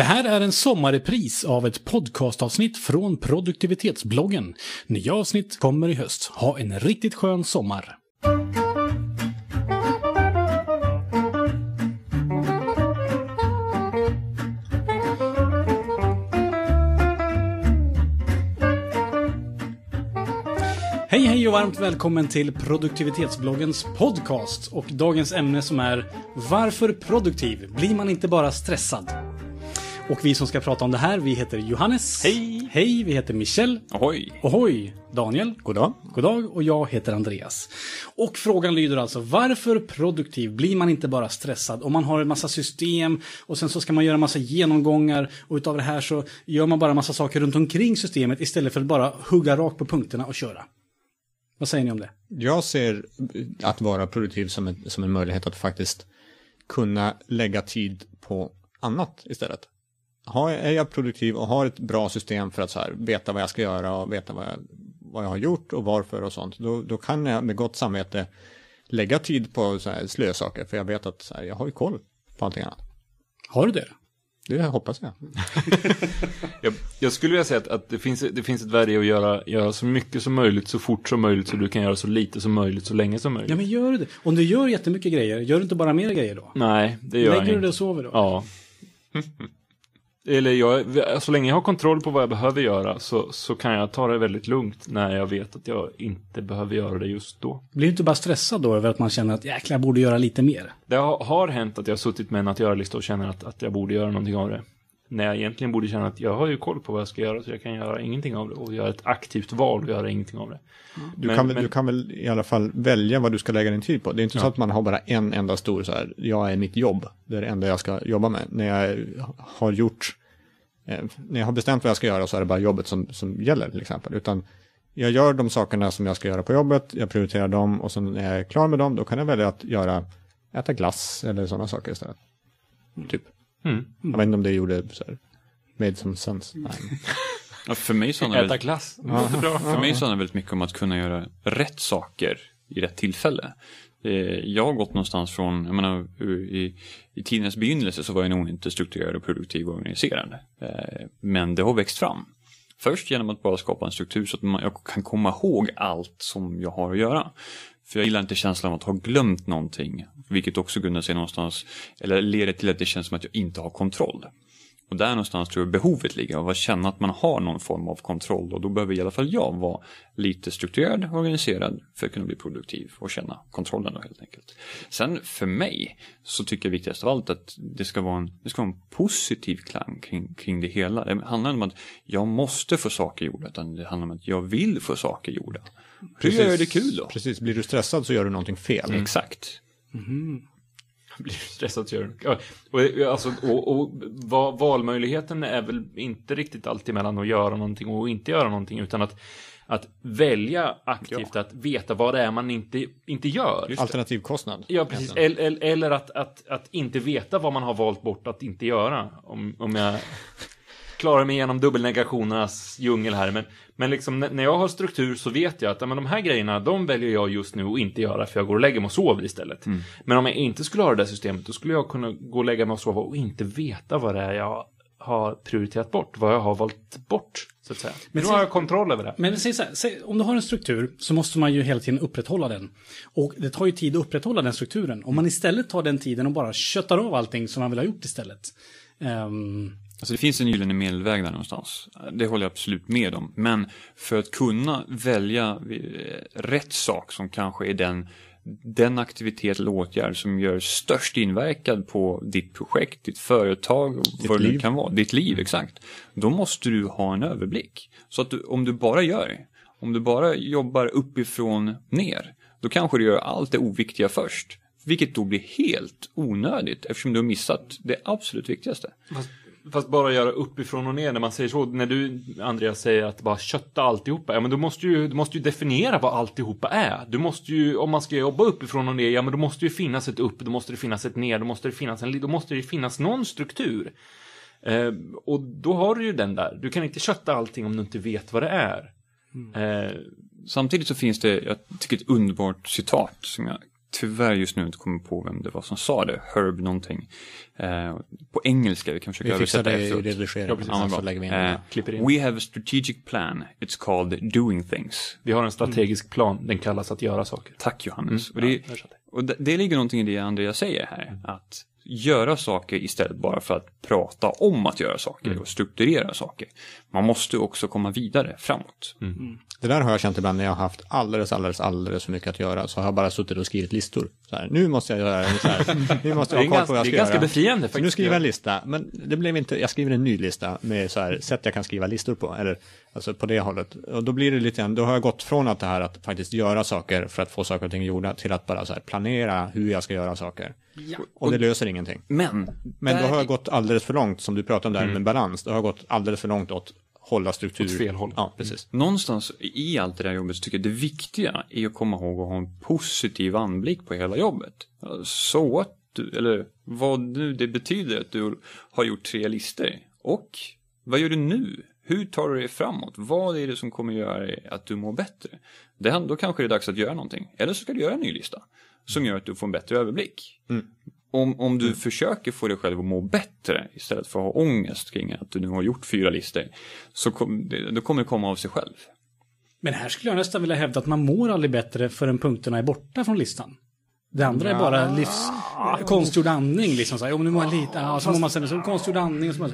Det här är en sommarrepris av ett podcastavsnitt från produktivitetsbloggen. Nya avsnitt kommer i höst. Ha en riktigt skön sommar! Hej hej och varmt välkommen till produktivitetsbloggens podcast och dagens ämne som är Varför produktiv? Blir man inte bara stressad? Och vi som ska prata om det här, vi heter Johannes. Hej! Hej, vi heter Michel. Ohoj! Ohoj! Daniel. God dag. God dag och jag heter Andreas. Och frågan lyder alltså, varför produktiv? Blir man inte bara stressad? Om man har en massa system och sen så ska man göra en massa genomgångar och utav det här så gör man bara massa saker runt omkring systemet istället för att bara hugga rakt på punkterna och köra. Vad säger ni om det? Jag ser att vara produktiv som en, som en möjlighet att faktiskt kunna lägga tid på annat istället. Har, är jag produktiv och har ett bra system för att så här, veta vad jag ska göra och veta vad jag, vad jag har gjort och varför och sånt, då, då kan jag med gott samvete lägga tid på så här slösaker, för jag vet att så här, jag har ju koll på allting annat. Har du det? Det hoppas jag. jag. Jag skulle vilja säga att, att det, finns, det finns ett värde i att göra, göra så mycket som möjligt så fort som möjligt så du kan göra så lite som möjligt så länge som möjligt. Ja, men gör det? Om du gör jättemycket grejer, gör du inte bara mer grejer då? Nej, det gör jag Lägger du inte. dig och sover då? Ja. Eller jag, så länge jag har kontroll på vad jag behöver göra så, så kan jag ta det väldigt lugnt när jag vet att jag inte behöver göra det just då. Blir du inte bara stressad då över att man känner att jäklar, jag borde göra lite mer? Det har, har hänt att jag har suttit med en att göra-lista och känner att, att jag borde göra någonting av det. När jag egentligen borde känna att jag har ju koll på vad jag ska göra så jag kan göra ingenting av det och göra ett aktivt val och göra ingenting av det. Du, Men- kan väl, men- du kan väl i alla fall välja vad du ska lägga din tid på. Det är inte så att man har bara en enda stor så här, jag är mitt jobb, det är det enda jag ska jobba med. När jag har gjort, eh, när jag har bestämt vad jag ska göra så är det bara jobbet som, som gäller till exempel. Utan jag gör de sakerna som jag ska göra på jobbet, jag prioriterar dem och sen när jag är klar med dem, då kan jag välja att göra, äta glass eller sådana saker istället. Typ. Mm. Jag vet inte om det gjorde så här, made some sense. Nej. Ja, för mig så handlar Äta det, glass. för mig så handlar det väldigt mycket om att kunna göra rätt saker i rätt tillfälle. Eh, Jag har gått någonstans från, jag menar, i, i tidens begynnelse så var jag nog inte strukturerad och produktiv och organiserad. Eh, Men det har växt fram. Först genom att bara skapa en struktur så att man, jag kan komma ihåg allt som jag har att göra. För jag gillar inte känslan av att ha glömt någonting, vilket också grundar sig någonstans, eller leder till att det känns som att jag inte har kontroll. Och där någonstans tror jag behovet ligger av att känna att man har någon form av kontroll och då behöver i alla fall jag vara lite strukturerad och organiserad för att kunna bli produktiv och känna kontrollen då helt enkelt. Sen för mig så tycker jag viktigast av allt att det ska vara en, det ska vara en positiv klang kring, kring det hela. Det handlar inte om att jag måste få saker gjorda utan det handlar om att jag vill få saker gjorda. Hur gör jag det kul då? Precis, blir du stressad så gör du någonting fel. Exakt. blir stressad så gör du. Ja, och, alltså, och, och va, valmöjligheten är väl inte riktigt alltid mellan att göra någonting och inte göra någonting utan att, att välja aktivt att veta vad det är man inte, inte gör. Alternativkostnad. Ja, precis. Eller, eller, eller att, att, att inte veta vad man har valt bort att inte göra. Om, om jag klarar mig igenom dubbelnegationernas djungel här. Men, men liksom, när jag har struktur så vet jag att men de här grejerna, de väljer jag just nu att inte göra för jag går och lägger mig och sover istället. Men om jag inte skulle ha det där systemet, då skulle jag kunna gå och lägga mig och sova och inte veta vad det är jag har prioriterat bort, vad jag har valt bort, så att säga. Men se- har jag kontroll över det. Men säg så här, säg, om du har en struktur så måste man ju hela tiden upprätthålla den. Och det tar ju tid att upprätthålla den strukturen. Om man istället tar den tiden och bara köttar av allting som man vill ha gjort istället. Ehm, Alltså det finns en gyllene medelväg där någonstans. Det håller jag absolut med om. Men för att kunna välja eh, rätt sak som kanske är den, den aktivitet eller åtgärd som gör störst inverkan på ditt projekt, ditt företag, vad det nu liv. kan vara, ditt liv, exakt. Då måste du ha en överblick. Så att du, om du bara gör det, om du bara jobbar uppifrån ner, då kanske du gör allt det oviktiga först. Vilket då blir helt onödigt eftersom du har missat det absolut viktigaste. Fast, bara göra uppifrån och ner när man säger så. När du, Andreas, säger att bara kötta alltihopa. Ja, men då måste ju, du måste ju definiera vad alltihopa är. Du måste ju, om man ska jobba uppifrån och ner, ja men då måste ju finnas ett upp, då måste det finnas ett ner, då måste det finnas en, då måste det finnas någon struktur. Eh, och då har du ju den där. Du kan inte kötta allting om du inte vet vad det är. Eh, Samtidigt så finns det, jag tycker ett underbart citat som jag tyvärr just nu inte kommer på vem det var som sa det. Herb någonting. Eh, på engelska, vi kan försöka Vi fixar översätta det i efteråt. redigeringen. Ja, Ja, vi Eh. We have a strategic plan. It's called doing things. Vi har en strategisk plan, den kallas att göra saker. Tack Johannes. Mm, och det, ja, och det, det ligger någonting i det Andreas säger här. Att göra saker istället bara för att prata om att göra saker och strukturera saker. Man måste också komma vidare framåt. Det där har jag känt ibland när jag har haft alldeles, alldeles, alldeles för mycket att göra. Så har jag bara suttit och skrivit listor. Så här, nu måste jag göra så här. Nu måste Det jag ha koll på vad jag det ska är ganska göra. befriande Så faktiskt. nu skriver jag en lista, men det blev inte, jag skriver en ny lista med så här sätt jag kan skriva listor på, eller alltså på det hållet. Och då blir det lite grann, då har jag gått från att det här att faktiskt göra saker för att få saker och ting gjorda till att bara så här planera hur jag ska göra saker. Och det löser ingenting. Men, Men då har jag gått alldeles för långt, som du pratade om där med balans, då har jag gått alldeles för långt åt hålla struktur. Åt fel håll. Ja, precis. någonstans i allt det där jobbet så tycker jag det viktiga är att komma ihåg att ha en positiv anblick på hela jobbet. Så att du, eller vad nu det betyder att du har gjort tre listor. Och vad gör du nu? Hur tar du dig framåt? Vad är det som kommer göra att du mår bättre? Det, då kanske det är dags att göra någonting. Eller så ska du göra en ny lista. Som gör att du får en bättre överblick. Om, om du försöker få dig själv att må bättre istället för att ha ångest kring att du nu har gjort fyra listor. Så kom, då kommer det komma av sig själv. Men här skulle jag nästan vilja hävda att man mår aldrig bättre förrän punkterna är borta från listan. Det andra är bara livs... konstgjord andning liksom. Så här, jo, nu mår lite... Ja, så mår man sen så konstgjord andning. Och så man,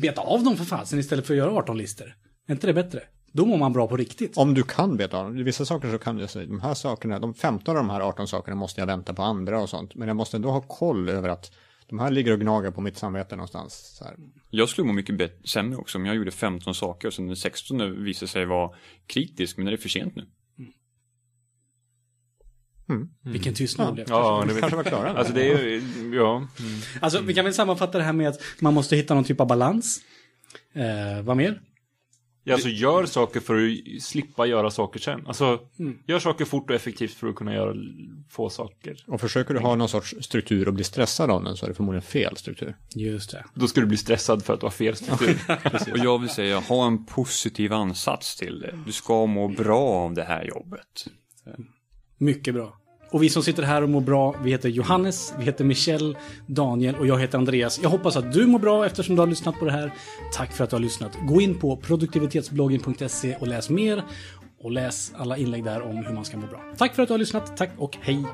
beta av dem för fasen istället för att göra 18 listor. Är inte det bättre? Då mår man bra på riktigt. Om du kan veta av dem. Vissa saker så kan du säga, de här sakerna, de 15 av de här 18 sakerna måste jag vänta på andra och sånt. Men jag måste ändå ha koll över att de här ligger och gnager på mitt samvete någonstans. Så här. Jag skulle må mycket bättre, sämre också om jag gjorde 15 saker och sen den 16 visade sig vara kritisk, men det är för sent nu. Vilken tystnad det blev. Ja, det kanske var klara. Alltså det är ju, ja. Alltså, vi kan väl sammanfatta det här med att man måste hitta någon typ av balans. Eh, vad mer? Ja, Alltså gör saker för att slippa göra saker sen. Alltså, Mm. gör saker fort och effektivt för att kunna göra få saker. Och försöker du ha någon sorts struktur och bli stressad av den så är det förmodligen fel struktur. Just det. Då ska du bli stressad för att du har fel struktur. Och jag vill säga, ha en positiv ansats till det. Du ska må bra av det här jobbet. Mycket bra. Och vi som sitter här och mår bra, vi heter Johannes, vi heter Michel, Daniel och jag heter Andreas. Jag hoppas att du mår bra eftersom du har lyssnat på det här. Tack för att du har lyssnat. Gå in på produktivitetsbloggen.se och läs mer. Och läs alla inlägg där om hur man ska må bra. Tack för att du har lyssnat. Tack och hej!